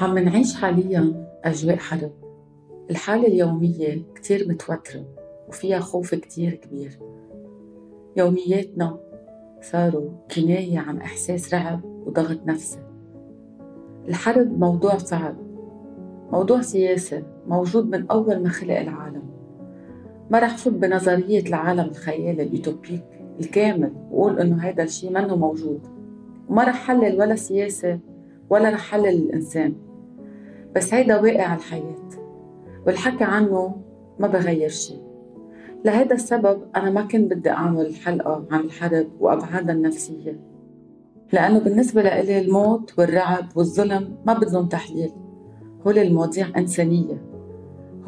عم نعيش حاليا أجواء حرب الحالة اليومية كتير متوترة وفيها خوف كتير كبير. يومياتنا صاروا كناية عن إحساس رعب وضغط نفسي. الحرب موضوع صعب. موضوع سياسي موجود من أول ما خلق العالم. ما رح فوت بنظرية العالم الخيالي اليوتوبيك الكامل وقول إنه هيدا الشيء منه موجود. وما رح حلل ولا سياسة ولا رح حلل الإنسان. بس هيدا واقع الحياة والحكي عنه ما بغير شيء لهذا السبب أنا ما كنت بدي أعمل حلقة عن الحرب وأبعادها النفسية لأنه بالنسبة لإلي الموت والرعب والظلم ما بدهم تحليل. هول المواضيع إنسانية.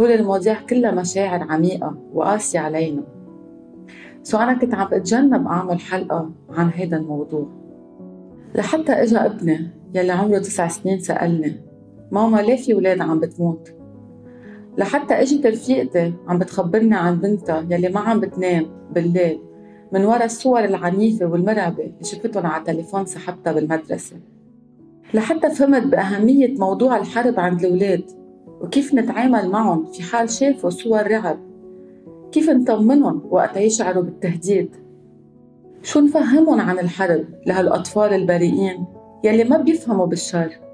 هول المواضيع كلها مشاعر عميقة وقاسية علينا. سو أنا كنت عم بتجنب أعمل حلقة عن هذا الموضوع. لحتى إجا ابني يلي عمره تسع سنين سألني ماما ليه في ولاد عم بتموت؟ لحتى اجت رفيقتي عم بتخبرني عن بنتها يلي ما عم بتنام بالليل من ورا الصور العنيفة والمرعبة اللي شفتهم على تليفون صاحبتها بالمدرسة. لحتى فهمت بأهمية موضوع الحرب عند الأولاد وكيف نتعامل معهم في حال شافوا صور رعب. كيف نطمنهم وقت يشعروا بالتهديد؟ شو نفهمهم عن الحرب لهالأطفال البريئين يلي ما بيفهموا بالشر؟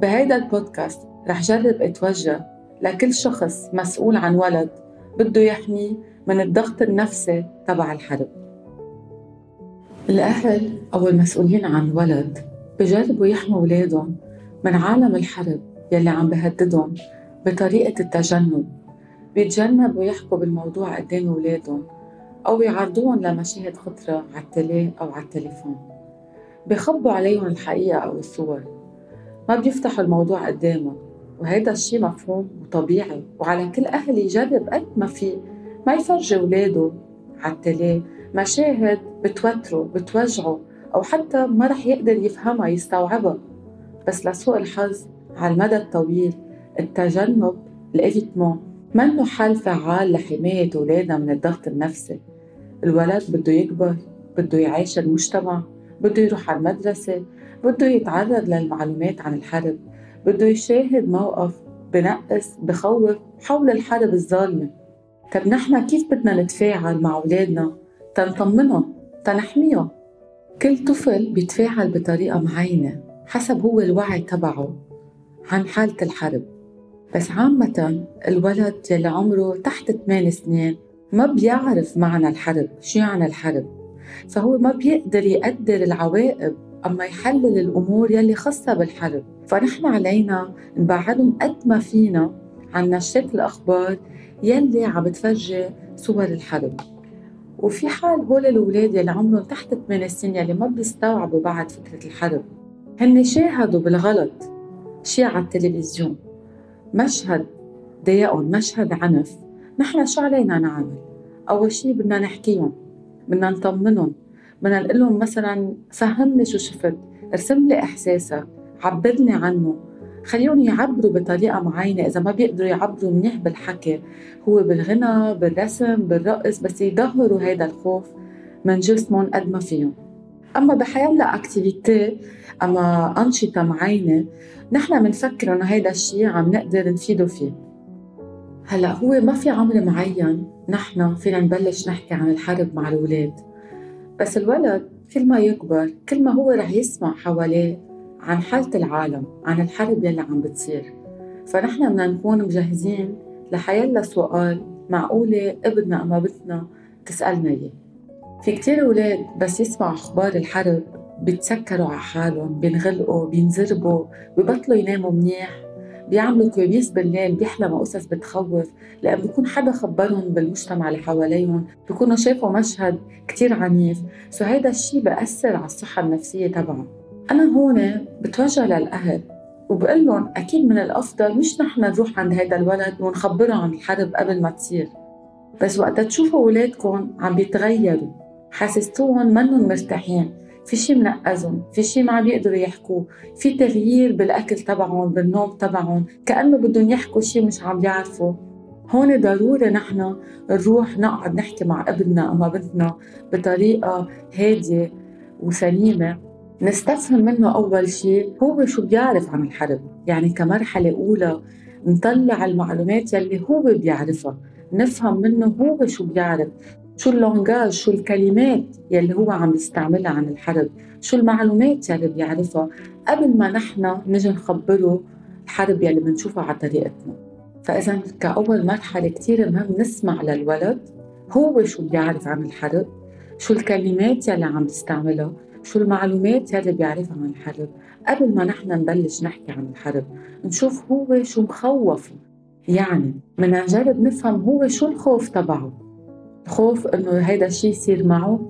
بهيدا البودكاست رح جرب اتوجه لكل شخص مسؤول عن ولد بده يحميه من الضغط النفسي تبع الحرب. الأهل أو المسؤولين عن ولد بجربوا يحموا ولادهم من عالم الحرب يلي عم بهددهم بطريقة التجنب. بيتجنبوا يحكوا بالموضوع قدام ولادهم أو يعرضوهم لمشاهد خطرة على التلي أو على التليفون. بخبوا عليهم الحقيقة أو الصور. ما بيفتحوا الموضوع قدامهم وهيدا الشيء مفهوم وطبيعي. وعلى كل أهل يجرب قد ما في. ما يفرجي ولاده على التلي مشاهد بتوتره بتوجعه أو حتى ما رح يقدر يفهمها يستوعبها. بس لسوء الحظ على المدى الطويل التجنب الإيفيتمون. منه حل فعال لحماية أولادنا من الضغط النفسي. الولد بده يكبر بده يعيش المجتمع بده يروح على المدرسة بده يتعرض للمعلومات عن الحرب بده يشاهد موقف بنقص بخوف حول الحرب الظالمة. طب نحن كيف بدنا نتفاعل مع أولادنا؟ تنطمنهم تنحميهم. كل طفل بيتفاعل بطريقة معينة حسب هو الوعي تبعه عن حالة الحرب. بس عامة الولد يلي عمره تحت 8 سنين ما بيعرف معنى الحرب شو يعني الحرب؟ فهو ما بيقدر يقدر العواقب أما يحلل الأمور يلي خاصة بالحرب فنحن علينا نبعدهم قد ما فينا عن نشرات الأخبار يلي عم بتفرجي صور الحرب وفي حال هول الأولاد يلي عمرهم تحت 8 سنين يلي ما بيستوعبوا بعد فكرة الحرب هن شاهدوا بالغلط شي على التلفزيون. مشهد ضايقهم مشهد عنف. نحن شو علينا نعمل؟ أول شي بدنا نحكيهم بدنا نطمنهم. بدنا نقول لهم مثلا فهمني شو شفت ارسم لي إحساسك عبر لي عنه. خليهم يعبروا بطريقة معينة إذا ما بيقدروا يعبروا منيح بالحكي. هو بالغنى بالرسم بالرقص بس يظهروا هذا الخوف من جسمهم قد ما فيهم. أما بحياة لا أكتيفيتي أما أنشطة معينة نحن بنفكر إنه هيدا الشيء عم نقدر نفيده فيه. هلأ هو ما في عمر معين نحن فينا نبلش نحكي عن الحرب مع الأولاد. بس الولد كل ما يكبر كل ما هو رح يسمع حواليه عن حالة العالم عن الحرب يلي عم بتصير. فنحن بدنا نكون مجهزين لحيلا سؤال معقولة ابننا أما بنتنا تسألنا إياه. في كتير أولاد بس يسمعوا أخبار الحرب بيتسكروا على حالهم بينغلقوا بينزربوا ببطلوا يناموا منيح. بيعملوا كوابيس بالليل بيحلموا قصص بتخوف لأن بيكون حدا خبرهم بالمجتمع اللي حواليهم بيكونوا شافوا مشهد كتير عنيف. سو هيدا الشيء بأثر على الصحة النفسية تبعهم. أنا هون بتوجه للأهل وبقول لهم أكيد من الأفضل مش نحن نروح عند هيدا الولد ونخبره عن الحرب قبل ما تصير. بس وقت تشوفوا أولادكم عم بيتغيروا حاسستوهم منهم مرتاحين. في شي منقزهم في شي ما عم يقدروا يحكوا في تغيير بالأكل تبعهم بالنوم تبعهم كأنه بدهم يحكوا شي مش عم يعرفوا. هون ضروري نحن نروح نقعد نحكي مع ابننا أو بنتنا بطريقة هادية وسليمة. نستفهم منه أول شيء هو شو بيعرف عن الحرب. يعني كمرحلة أولى نطلع المعلومات يلي هو بيعرفها نفهم منه هو شو بيعرف. شو اللونجاج شو الكلمات يلي هو عم يستعملها عن الحرب؟ شو المعلومات يلي بيعرفها؟ قبل ما نحن نجي نخبره الحرب يلي بنشوفها على طريقتنا. فإذا كأول مرحلة كتير مهم نسمع للولد هو شو بيعرف عن الحرب شو الكلمات يلي عم يستعملها شو المعلومات يلي بيعرفها عن الحرب. قبل ما نحن نبلش نحكي عن الحرب نشوف هو شو مخوفه. يعني بدنا نجرب نفهم هو شو الخوف تبعه. الخوف إنه هيدا الشيء يصير معه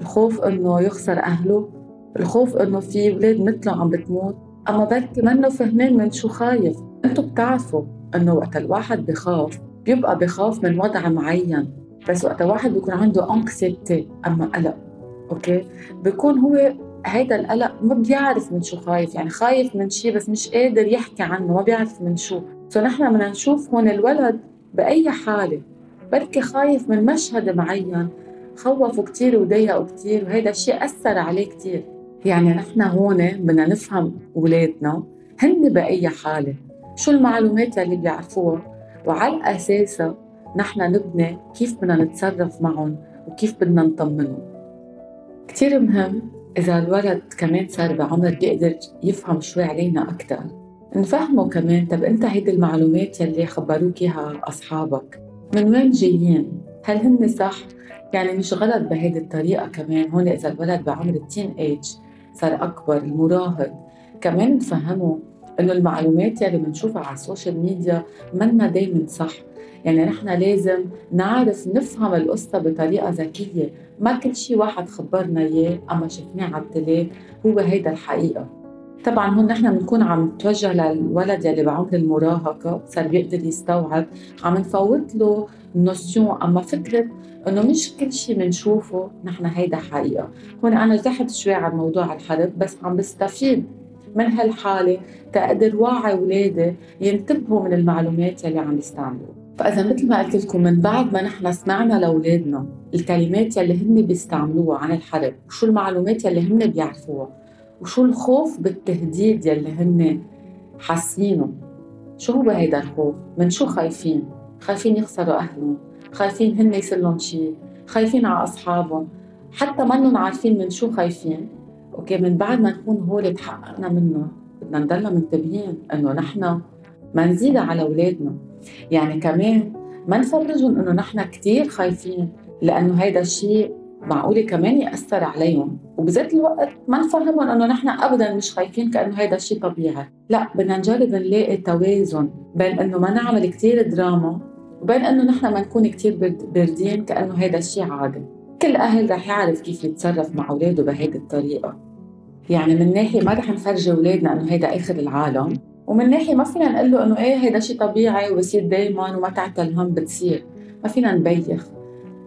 الخوف إنه يخسر أهله الخوف إنه في أولاد مثله عم بتموت. أما بركي منه فهمان من شو خايف أنتم بتعرفوا إنه وقت الواحد بخاف بيبقى بخاف من وضع معين. بس وقت الواحد بيكون عنده anxiety أما قلق okay؟ بيكون هو هيدا القلق ما بيعرف من شو خايف يعني خايف من شيء بس مش قادر يحكي عنه ما بيعرف من شو. so نحن بدنا نشوف هون الولد بأي حالة. بركي خايف من مشهد معين. خوفه كتير وضايقه كتير وهيدا الشيء أثر عليه كتير. يعني نحن هون بدنا نفهم أولادنا هن بأي حالة شو المعلومات اللي بيعرفوها وعلى أساسها نحن نبني كيف بدنا نتصرف معهم وكيف بدنا نطمنهم. كتير مهم إذا الولد كمان صار بعمر بيقدر يفهم شوي علينا أكثر نفهمه كمان طب أنت هيدي المعلومات يلي خبروك إياها أصحابك؟ من وين جايين؟ هل هن صح؟ يعني مش غلط بهيدي الطريقة كمان هون إذا الولد بعمر ال teenage صار أكبر مراهق كمان نفهمه إنه المعلومات يلي بنشوفها على ال social media منها دايما صح يعني نحن لازم نعرف نفهم القصة بطريقة ذكية ما كل شيء واحد خبرنا إياه أما شفناه على ال télé هو هيدا الحقيقة طبعا هون نحن بنكون عم نتوجه للولد يلي بعمر المراهقة صار بيقدر يستوعب. عم نفوت له نوسيون أما فكرة إنه مش كل شيء بنشوفه نحن هيدا حقيقة، هون أنا رجعت شوي على موضوع الحرب بس عم بستفيد من هالحالة تقدر وعي اولادي ينتبهوا من المعلومات يلي عم يستعملوها. فإذا مثل ما قلت لكم من بعد ما نحن سمعنا لأولادنا الكلمات يلي هن بيستعملوها عن الحرب وشو المعلومات يلي هن بيعرفوها؟ وشو الخوف بالتهديد يلي هن حاسينه شو هو هيدا الخوف؟ من شو خايفين؟ خايفين يخسروا أهلهم خايفين هن يصير لهم شيء خايفين على أصحابهم حتى منهم عارفين من شو خايفين. أوكي من بعد ما نكون هول تحققنا منه بدنا نضلنا منتبهين انه نحن ما نزيد على أولادنا. يعني كمان ما نفرجهم انه نحن كثير خايفين لأنه هيدا الشيء معقوله كمان يأثر عليهم. وبذات الوقت ما نفهمهم إنه نحن ابدا مش خايفين كأنه هيدا الشيء طبيعي. لا بدنا نجرب نلاقي توازن بين إنه ما نعمل كثير دراما وبين إنه نحن ما نكون كثير باردين كأنه هيدا الشيء عادي. كل أهل رح يعرف كيف يتصرف مع أولاده بهيدي الطريقة. يعني من ناحية ما رح نفرجي أولادنا إنه هيدا آخر العالم ومن ناحية ما فينا نقول له إنه إيه هيدا شيء طبيعي وبصير دائما وما تعتل هم بتصير. ما فينا نبيخ.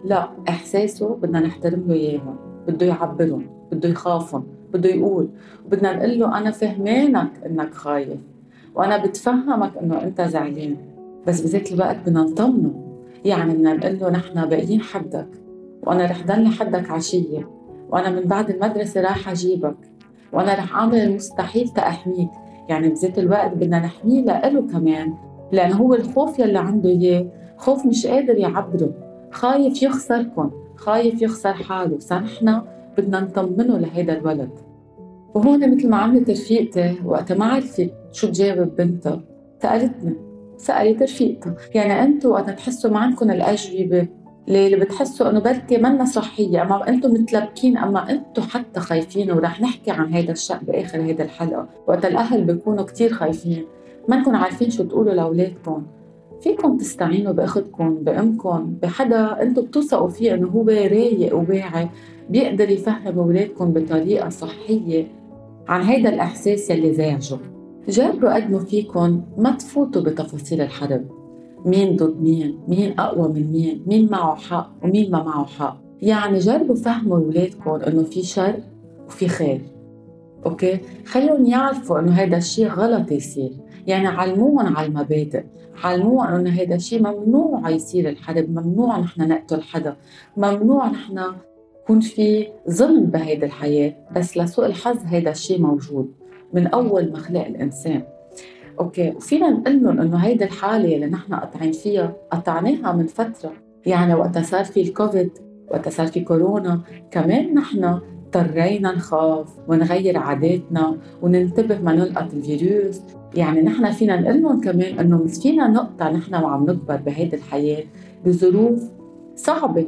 لا إحساسه بدنا نحترم له إياهم بده يعبرهم بده يخافهم بده يقول وبدنا نقول له أنا فهمانك إنك خايف وأنا بتفهمك إنه أنت زعلان بس بذات الوقت بدنا نطمنه. يعني بدنا نقول له نحن باقيين حدك وأنا رح ضل حدك عشية وأنا من بعد المدرسة راح أجيبك وأنا رح أعمل المستحيل تأحميك. يعني بذات الوقت بدنا نحميه لإله كمان لأنه هو الخوف يلي عنده إياه خوف مش قادر يعبره. خايف يخسركم خايف يخسر حاله فنحن بدنا نطمنه لهيدا الولد. وهون مثل ما عملت رفيقتي وقتها ما عرفت شو تجاوب بنتها سألتني سألت رفيقتها يعني أنتوا وقت تحسوا ما عندكم الأجوبة؟ اللي بتحسوا إنه بركي منا صحية أما أنتم متلبكين أما أنتم حتى خايفين ورح نحكي عن هذا الشيء بآخر هيدا الحلقة. وقت الأهل بيكونوا كتير خايفين. ما انكم عارفين شو تقولوا لأولادكم. فيكم تستعينوا باختكم بأمكم بحدا أنتم بتوثقوا فيه إنه هو رايق وواعي بيقدر يفهم اولادكم بطريقة صحية عن هيدا الإحساس يلي زعجه. جربوا قد ما فيكم ما تفوتوا بتفاصيل الحرب. مين ضد مين؟ مين أقوى من مين؟ مين معه حق ومين ما معه حق؟ يعني جربوا فهموا أولادكم إنه في شر وفي خير. أوكي؟ خليهم يعرفوا إنه هذا الشيء غلط يصير. يعني علموهم على المبادئ. علموهم انه هذا الشيء ممنوع يصير الحرب ممنوع نحن نقتل حدا ممنوع نحن يكون في ظلم بهيدي الحياة بس لسوء الحظ هيدا الشيء موجود من أول ما خلق الإنسان. أوكي وفينا نقول لهم إنه هيدي الحالة اللي نحن قطعين فيها قطعناها من فترة يعني وقتها صار في الكوفيد وقتها صار في كورونا كمان نحن اضطرينا نخاف ونغير عاداتنا وننتبه ما نلقط الفيروس. يعني نحن فينا نقول لهم كمان إنه مش فينا نقطع نحن وعم نكبر بهيدي الحياة بظروف صعبة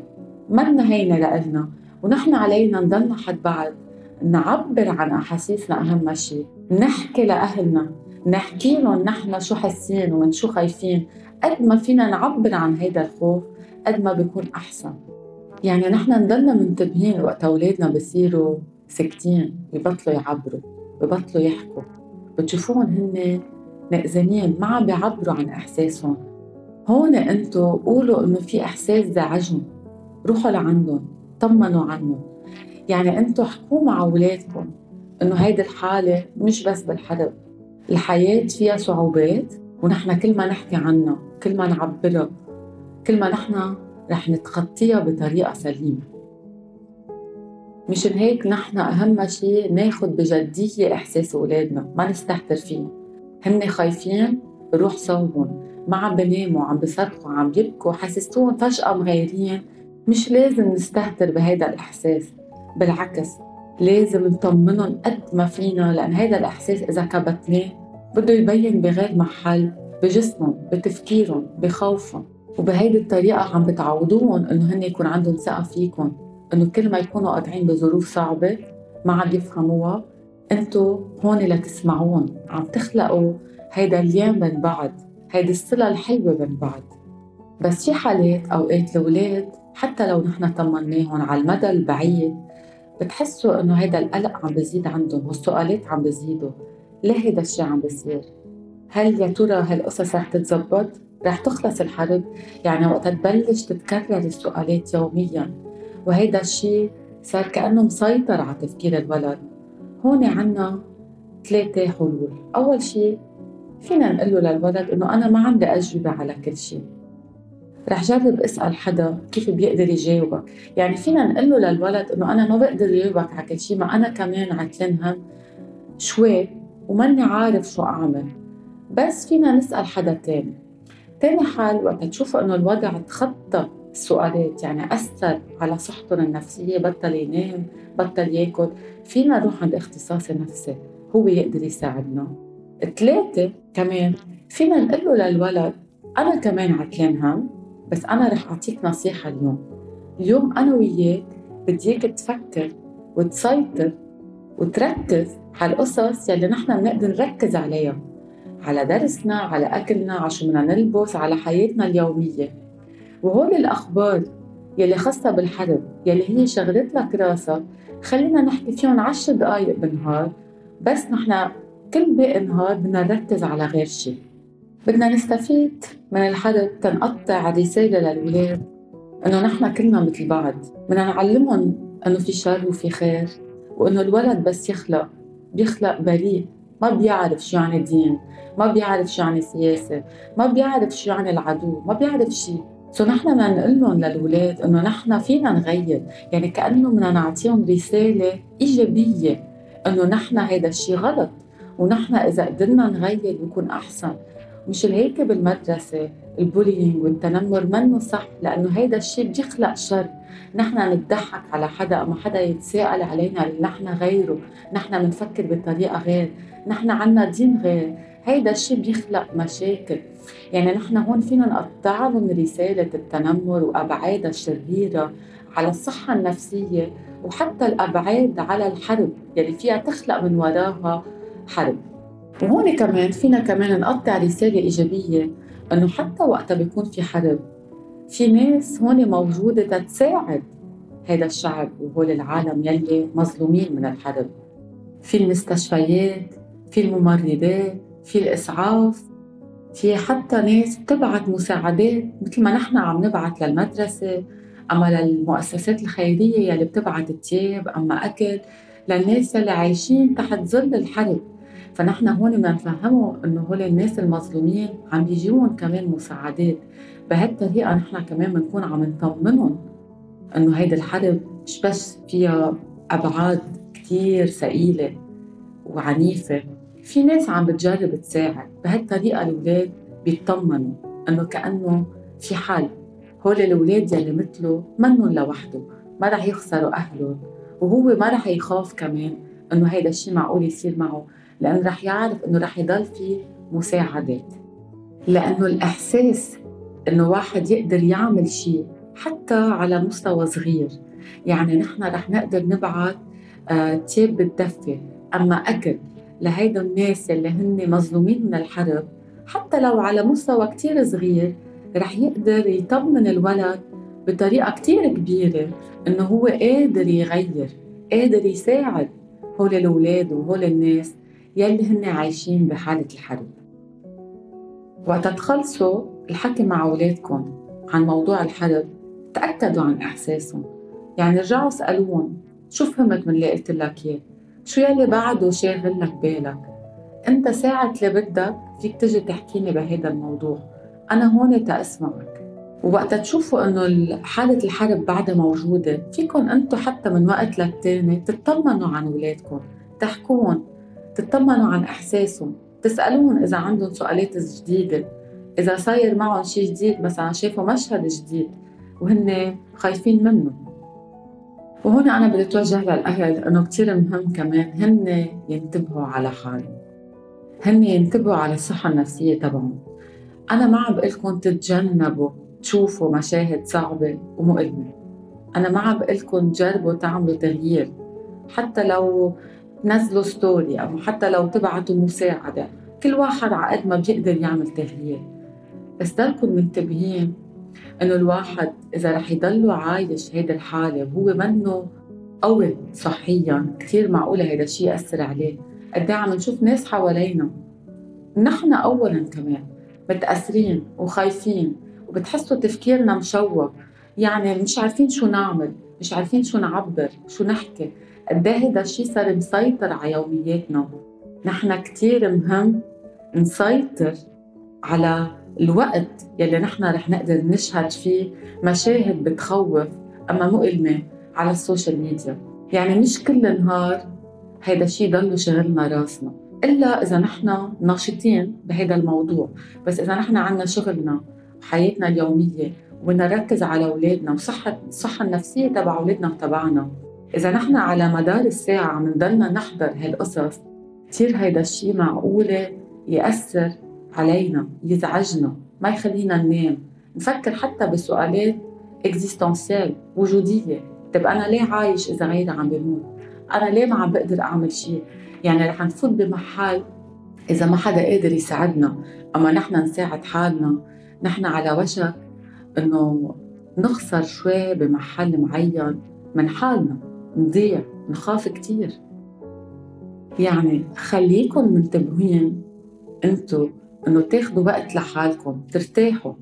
منا هينه لإلنا ونحن علينا نضلنا حد بعد. نعبر عن أحاسيسنا أهم شيء نحكي لأهلنا نحكي لهم نحن شو حاسين ومن شو خايفين. قد ما فينا نعبر عن هيدا الخوف قد ما بيكون أحسن. يعني نحن نضلنا منتبهين وقت أولادنا بصيروا ساكتين ببطلوا يعبروا ببطلوا يحكوا. بتشوفوهم هن نقزانين ما عم بيعبروا عن إحساسهم. هون انتو قولوا إنه في إحساس زعجهم. روحوا لعندهم طمنوا عنهم. يعني انتو احكوا مع أولادكم إنه هيدي الحالة مش بس بالحرب. الحياة فيها صعوبات ونحن كل ما نحكي عنها كل ما نعبرها كل ما نحن رح نتخطيها بطريقة سليمة. مشان هيك نحن أهم شيء ناخد بجدية إحساس أولادنا ما نستهتر فيهم. هن خايفين روح صوبهم. ما عم بناموا عم بصرخوا عم يبكوا حسستوهم فجأة مغيرين. مش لازم نستهتر بهيدا الإحساس بالعكس لازم نطمنهم قد ما فينا لأن هيدا الإحساس إذا كبتناه بده يبين بغير محل بجسمهم بتفكيرهم بخوفهم. وبهيدي الطريقة عم بتعودوهم إنه هن يكون عندهم ثقة فيكم إنه كل ما يكونوا قاطعين بظروف صعبة ما عم يفهموها أنتو هون لتسمعون عم تخلقوا هيدا اليوم بين بعض هيدي الصلة الحلوة بين بعض بس في حالات أوقات الأولاد حتى لو نحن طمناهم على المدى البعيد بتحسوا إنه هيدا القلق عم بزيد عندهم والسؤالات عم بزيدوا ليه هيدا الشيء عم بيصير؟ هل يا ترى هالقصص رح تتزبط؟ رح تخلص الحرب يعني وقت تبلش تتكرر السؤالات يوميا. وهيدا الشيء صار كأنه مسيطر على تفكير الولد هون عنا ثلاثة حلول. أول شيء فينا نقول له للولد إنه أنا ما عندي أجوبة على كل شيء رح جرب اسأل حدا كيف بيقدر يجاوبك. يعني فينا نقول له للولد إنه أنا ما بقدر جاوبك على كل شيء ما أنا كمان عتلان هم شوي وماني عارف شو أعمل. بس فينا نسأل حدا تاني. تاني حال وقت تشوفوا إنه الوضع تخطى السؤالات يعني أثر على صحتهم النفسية بطل ينام بطل ياكل فينا نروح عند اختصاصي نفسي هو يقدر يساعدنا. ثلاثة كمان فينا نقول له للولد أنا كمان عتلان هم بس أنا رح أعطيك نصيحة اليوم. اليوم أنا وياك بدي إياك تفكر وتسيطر وتركز على القصص يلي نحن بنقدر نركز عليها. على درسنا على أكلنا على شو بدنا نلبس على حياتنا اليومية. وهول الأخبار يلي خاصة بالحرب يلي هي شغلت لك راسك خلينا نحكي فيهم عشر دقايق بالنهار بس نحن كل باقي النهار بدنا نركز على غير شيء بدنا نستفيد من الحرب تنقطع رسالة للولاد إنه نحن كلنا مثل بعض. بدنا نعلمهم إنه في شر وفي خير وإنه الولد بس يخلق بيخلق بريء. ما بيعرف شو يعني دين ما بيعرف شو يعني سياسة ما بيعرف شو يعني العدو ما بيعرف شيء so نحن بدنا نقول لهم للولاد إنه نحن فينا نغير. يعني كأنه بدنا نعطيهم رسالة إيجابية إنه نحن هذا الشيء غلط. ونحن إذا قدرنا نغير بيكون أحسن. مش هيك بالمدرسة ال bullying والتنمر منه صح لأنه هيدا الشيء بيخلق شر. نحن نضحك على حدا أما حدا يتساءل علينا نحن غيره. نحن بنفكر بطريقة غير. نحن عنا دين غير. هيدا الشيء بيخلق مشاكل. يعني نحن هون فينا نقطع لهم رسالة التنمر وأبعادها الشريرة على الصحة النفسية وحتى الأبعاد على الحرب. يلي فيها تخلق من وراها حرب. وهون كمان فينا كمان نقطع رسالة إيجابية إنه حتى وقتها بيكون في حرب. في ناس هون موجودة تتساعد هذا الشعب وهول العالم يلي مظلومين من الحرب. في المستشفيات في الممرضات في الإسعاف في حتى ناس بتبعت مساعدات مثل ما نحن عم نبعت للمدرسة أما للمؤسسات الخيرية يلي بتبعت تياب أما أكل للناس يلي عايشين تحت ظل الحرب فنحن هون بدنا نفهمه إنه هول الناس المظلومين عم بيجيهم كمان مساعدات. بهالطريقه نحن كمان بنكون عم نطمنهم إنه هيدي الحرب مش بس فيها أبعاد كتير ثقيلة وعنيفة. في ناس عم بتجرب تساعد بهالطريقة الأولاد بيطمنوا إنه كأنه في حل. هول الأولاد يلي مثله منن لوحده ما رح يخسروا أهله وهو ما رح يخاف كمان إنه هيدا الشيء معقول يصير معه لأنه رح يعرف إنه رح يضل في مساعدات. لأنه الإحساس إنه واحد يقدر يعمل شيء حتى على مستوى صغير. يعني نحن رح نقدر نبعث آه تياب بتدفي أما أكل لهيدا الناس اللي هن مظلومين من الحرب. حتى لو على مستوى كتير صغير رح يقدر يطمن الولد بطريقة كتير كبيرة إنه هو قادر يغير قادر يساعد هول الأولاد وهول الناس يلي هن عايشين بحالة الحرب. وقت تخلصوا الحكي مع أولادكم عن موضوع الحرب تأكدوا عن إحساسهم. يعني رجعوا اسألوهم شو فهمت من اللي قلت لك إياه؟ شو يلي بعده شاغل لك بالك؟ أنت ساعة اللي بدك فيك تجي تحكيني بهذا الموضوع. أنا هون تأسمعك ووقت تشوفوا إنه حالة الحرب بعدها موجودة فيكم أنتم حتى من وقت للتاني تطمنوا عن اولادكم تحكون تطمنوا عن إحساسهم. تسألوهم إذا عندهم سؤالات جديدة. إذا صاير معهم شيء جديد مثلا شافوا مشهد جديد وهن خايفين منه. وهون أنا بدي أتوجه للأهل إنه كتير مهم كمان هن ينتبهوا على حالهم. هن ينتبهوا على الصحة النفسية تبعهم. أنا ما عم بقلكم تتجنبوا تشوفوا مشاهد صعبة ومؤلمة. أنا ما عم بقلكم تجربوا تعملوا تغيير. حتى لو تنزلوا ستوري أو حتى لو تبعتوا مساعدة كل واحد على قد ما بيقدر يعمل تغيير. بس ضلكم منتبهين إنه الواحد إذا رح يضل عايش هيدا الحالة وهو منه قوي صحيا. كثير معقوله هيدا الشيء يأثر عليه. قد إيه عم نشوف ناس حوالينا. نحن اولا كمان متأثرين وخايفين وبتحسوا تفكيرنا مشوه يعني مش عارفين شو نعمل مش عارفين شو نعبر شو نحكي. قد إيه هيدا الشيء صار مسيطر على يومياتنا. نحن كثير مهم نسيطر على الوقت يلي نحن رح نقدر نشهد فيه مشاهد بتخوف أما مؤلمة على السوشيال ميديا. يعني مش كل نهار هيدا الشيء ضل شغلنا راسنا. إلا إذا نحن ناشطين بهذا الموضوع. بس إذا نحن عنا شغلنا وحياتنا اليومية وبدنا نركز على أولادنا وصحة الصحة النفسية تبع أولادنا وتبعنا. إذا نحن على مدار الساعة عم نضلنا نحضر هالقصص كثير هيدا الشيء معقولة يأثر علينا يزعجنا ما يخلينا ننام. نفكر حتى بسؤالات اكزيستنسيال وجودية. طيب أنا ليه عايش إذا غيري عم بيموت أنا ليه ما عم بقدر أعمل شيء؟ يعني رح نفوت بمحل إذا ما حدا قادر يساعدنا. أما نحن نساعد حالنا نحن على وشك إنه نخسر شوي بمحل معين من حالنا. نضيع نخاف كتير. يعني خليكن منتبهين أنتو إنه تاخذوا وقت لحالكم ترتاحوا.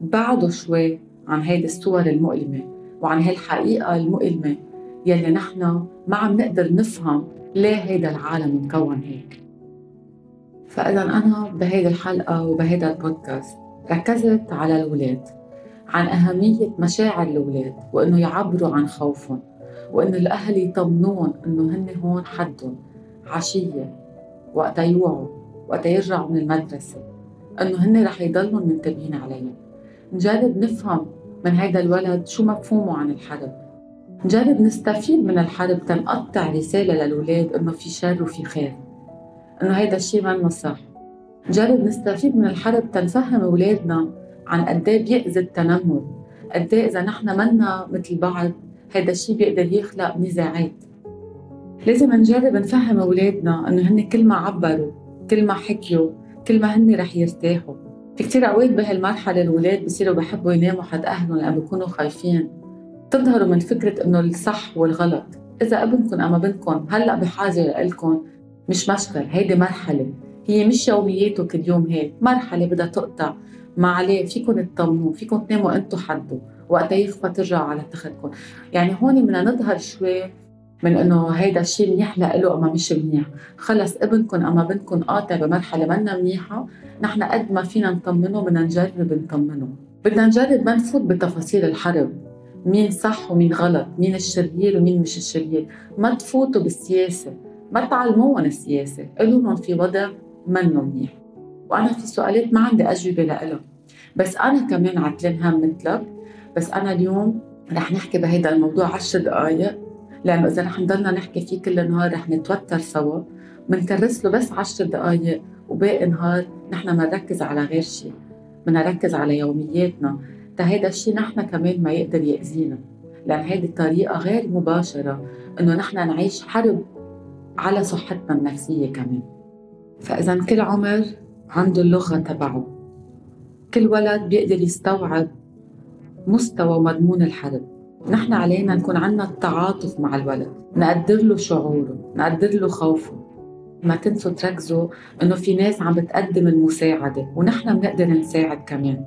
بعدوا شوي عن هيدي الصور المؤلمة وعن هالحقيقة المؤلمة يلي نحن ما عم نقدر نفهم ليه هيدا العالم مكون هيك. فإذا أنا بهيدي الحلقة وبهيدا البودكاست ركزت على الأولاد عن أهمية مشاعر الأولاد وإنه يعبروا عن خوفهم وإنه الأهل يطمنون إنه هن هون حدهم عشية وقتا يوعوا. وقت يرجعوا من المدرسة إنه هن رح يضلوا منتبهين عليهم نجرب نفهم من هيدا الولد شو مفهومه عن الحرب. نجرب نستفيد من الحرب تنقطع رسالة للولاد إنه في شر وفي خير. إنه هيدا الشيء منه صح. نجرب نستفيد من الحرب تنفهم أولادنا عن قد إيه بيأذي التنمر قد إيه إذا نحن منا مثل بعض هيدا الشيء بيقدر يخلق نزاعات لازم نجرب نفهم أولادنا إنه هن كل ما عبروا كل ما حكيوا كل ما هن رح يرتاحوا. في كتير اوقات بهالمرحلة الاولاد بصيروا بحبوا يناموا حد أهلهم لأن بيكونوا خايفين. تظهروا من فكرة إنه الصح والغلط. إذا أبنكم أما بنتكم هلأ بحاجة لكم مش مشكل هيدي مرحلة. هي مش يومياته كل يوم هيك مرحلة بدها تقطع. ما عليه فيكم تطمنوا فيكم تناموا أنتم حده وقتها يخفى ترجعوا على تختكم يعني هون بدنا نظهر شوي من إنه هيدا الشيء منيح؟ له أما مش منيح. خلص ابنكم أما بنتكم قاطع بمرحلة منا منيحة. نحن قد ما فينا نطمنه بدنا نجرب نطمنه. بدنا نجرب ما نفوت بتفاصيل الحرب. مين صح ومين غلط؟ مين الشرير ومين مش الشرير؟ ما تفوتوا بالسياسة. ما تعلموهم السياسة. قولوا لهم في وضع منه منيح. وأنا في سؤالات ما عندي أجوبة لها بس أنا كمان عتلان هم مثلك بس أنا اليوم رح نحكي بهيدا الموضوع عشر دقايق. لأنه إذا رح نضلنا نحكي فيه كل نهار رح نتوتر سوا بنكرس له بس عشر دقايق وباقي نهار نحن ما نركز على غير شيء بدنا نركز على يومياتنا. تا هيدا الشيء نحن كمان ما يقدر يأذينا. لأن هيدي الطريقة غير مباشرة إنه نحن نعيش حرب على صحتنا النفسية كمان. فإذا كل عمر عنده اللغة تبعه. كل ولد بيقدر يستوعب مستوى ومضمون الحرب. نحن علينا نكون عنا التعاطف مع الولد نقدر له شعوره نقدر له خوفه. ما تنسوا تركزوا إنه في ناس عم بتقدم المساعدة ونحن بنقدر نساعد كمان.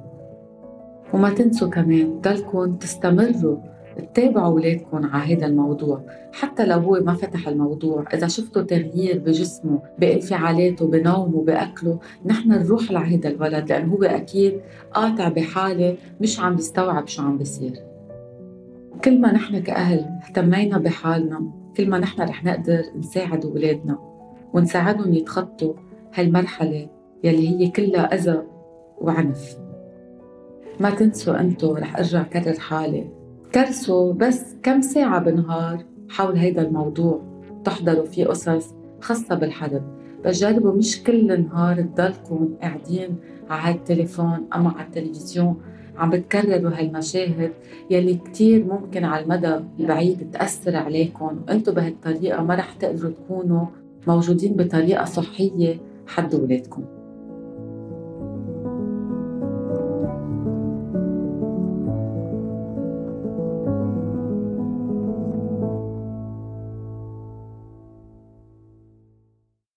وما تنسوا كمان ضلكم تستمروا تتابعوا أولادكم على هذا الموضوع. حتى لو هو ما فتح الموضوع إذا شفتوا تغيير بجسمه بانفعالاته بنومه بأكله نحن نروح لهذا الولد لأنه هو أكيد قاطع بحالة مش عم بيستوعب شو عم بيصير. كل ما نحن كأهل اهتمينا بحالنا كل ما نحن رح نقدر نساعد أولادنا ونساعدهم يتخطوا هالمرحلة يلي هي كلها أذى وعنف. ما تنسوا أنتو رح أرجع كرر حالي. كرسوا بس كم ساعة بالنهار حول هيدا الموضوع. تحضروا فيه قصص خاصة بالحرب. بس جربوا مش كل نهار تضلكم قاعدين على التليفون أما على التلفزيون عم بتكرروا هالمشاهد يلي كتير ممكن على المدى البعيد تأثر عليكم. وأنتم بهالطريقة ما رح تقدروا تكونوا موجودين بطريقة صحية حد ولادكم.